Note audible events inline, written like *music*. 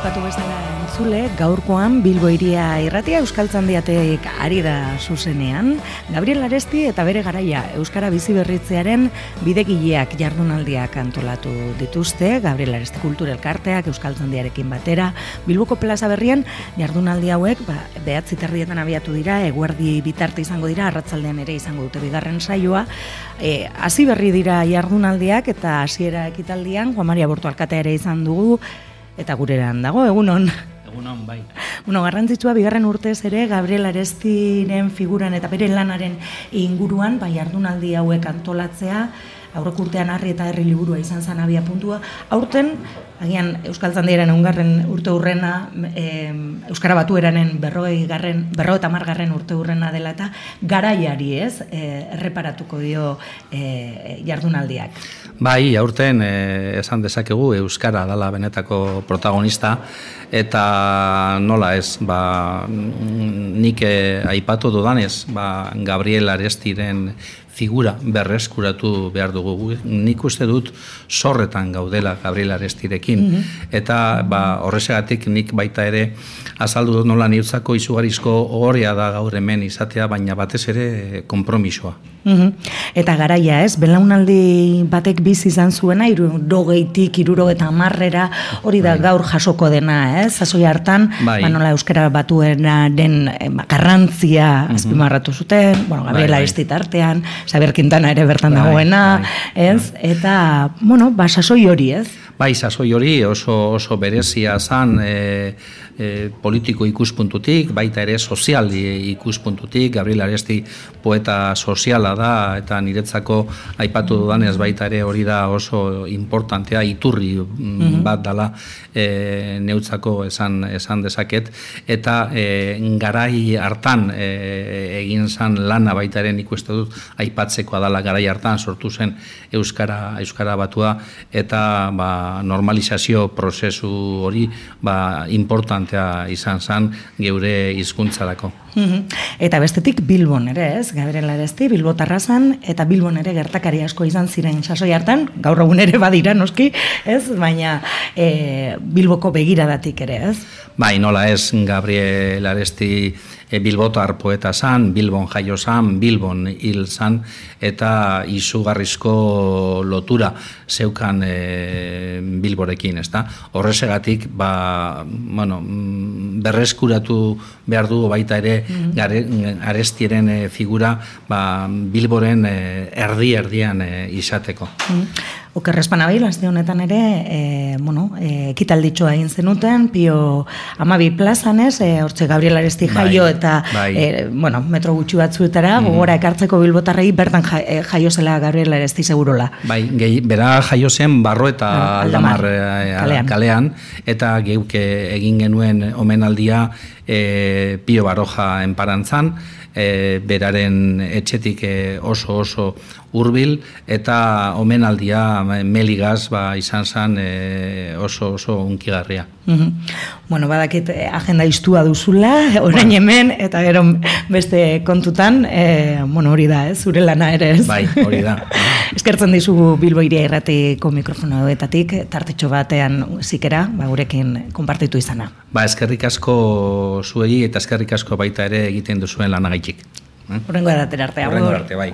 aipatu bezala entzule, gaurkoan Bilbo iria irratia Euskaltzandiatek ari da zuzenean, Gabriel Aresti eta bere garaia Euskara bizi berritzearen bidegileak jardunaldiak antolatu dituzte, Gabriel Aresti Kultur Elkarteak Euskaltzandiarekin batera, Bilboko plaza berrian jardunaldi hauek ba, behatzi terdietan abiatu dira, eguerdi bitarte izango dira, arratzaldean ere izango dute bigarren saioa, e, hasi berri dira jardunaldiak eta hasiera ekitaldian, Juan Maria Bortu Alkatea ere izan dugu, eta gureran dago, egunon. Egunon, bai. Bueno, garrantzitsua bigarren urtez ere Gabriel Arestiren figuran eta bere lanaren inguruan bai jardunaldi hauek antolatzea, aurrek urtean harri eta herri liburua izan zan abia puntua. Aurten, agian Euskal Zandiaren ungarren urte urrena, e, Euskara Batueranen berroi garren, berro eta margarren urte urrena dela eta garaiari ez, e, erreparatuko dio e, jardunaldiak. Bai, aurten e, esan dezakegu Euskara dala benetako protagonista, eta nola ez, ba, nik aipatu dudanez, ba, Gabriel Arestiren figura berreskuratu behar dugu. Nik uste dut sorretan gaudela Gabriel Arestirekin. Mhm. Eta ba, horrezegatik nik baita ere azaldu dut nola niutzako izugarizko ogorea da gaur hemen izatea, baina batez ere kompromisoa. Mhm. Eta garaia ez, belaunaldi batek bizi izan zuena, iru dogeitik, iruro eta marrera, hori da bai. gaur jasoko dena, ez? Zazoi hartan, bai. ba, nola euskara batuena den eh, ba, garrantzia mhm. azpimarratu zuten, bueno, Gabriela bai, bai. artean, Xabier Quintana ere bertan bai, dagoena, bai, ez? Bai. Eta, bueno, ba, sasoi hori, ez? Bai, sasoi hori oso, oso berezia zan, e, e, politiko ikuspuntutik, baita ere sozial ikuspuntutik, Gabriel Aresti poeta soziala da, eta niretzako aipatu dudanez baita ere hori da oso importantea, iturri mm, bat dala e, neutzako esan, esan dezaket, eta e, garai hartan e, egin zan lana baita ere nik dut aipatzekoa dala garai hartan sortu zen Euskara, Euskara batua, eta ba, normalizazio prozesu hori ba, importante importantea izan zen geure hizkuntzarako. Mhm. Eta bestetik Bilbon ere, ez? Gabriel Aresti, Bilbo Tarrazan, eta Bilbon ere gertakari asko izan ziren sasoi hartan, gaur egun ere badira noski, ez? Baina e, Bilboko begiradatik ere, ez? Bai, nola ez, Gabriel Aresti e, Bilbotar poeta zan, Bilbon jaio zan, Bilbon hil zan, eta izugarrizko lotura zeukan e, Bilborekin, ez da? Horrezegatik, ba, bueno, berreskuratu behar du baita ere mm -hmm. arestiren e, figura ba, Bilboren e, erdi-erdian e, izateko. Mm Oker espanabil, azte honetan ere, e, bueno, e, kitalditxoa egin zenuten, pio amabi plazan ez, e, hortze Gabriel Aresti bai, jaio eta, bai. e, bueno, metro gutxi batzuetara, mm gogora ekartzeko bilbotarrei, bertan e, jaio zela Gabriel Aresti segurola. Bai, gehi, bera jaio zen barro eta ah, aldamar, aldamar kalean. eta geuke egin genuen omenaldia e, pio baroja enparantzan, e, beraren etxetik e, oso oso hurbil eta omenaldia meligaz ba, izan zen e, oso oso unkigarria. Mm Bueno, badakit eh, agenda iztua duzula, *laughs* orain hemen, eta gero beste kontutan, e, bueno, hori da, ez, zure lana ere, ez? Bai, hori da. *laughs* Eskertzen dizugu Bilbo iria irratiko mikrofonoetatik, tartetxo batean zikera, ba, gurekin konpartitu izana. Ba, eskerrik asko zuegi eta eskerrik asko baita ere egiten duzuen lanagaitik. Horrengo edatera arte, Horrengo arte, bai.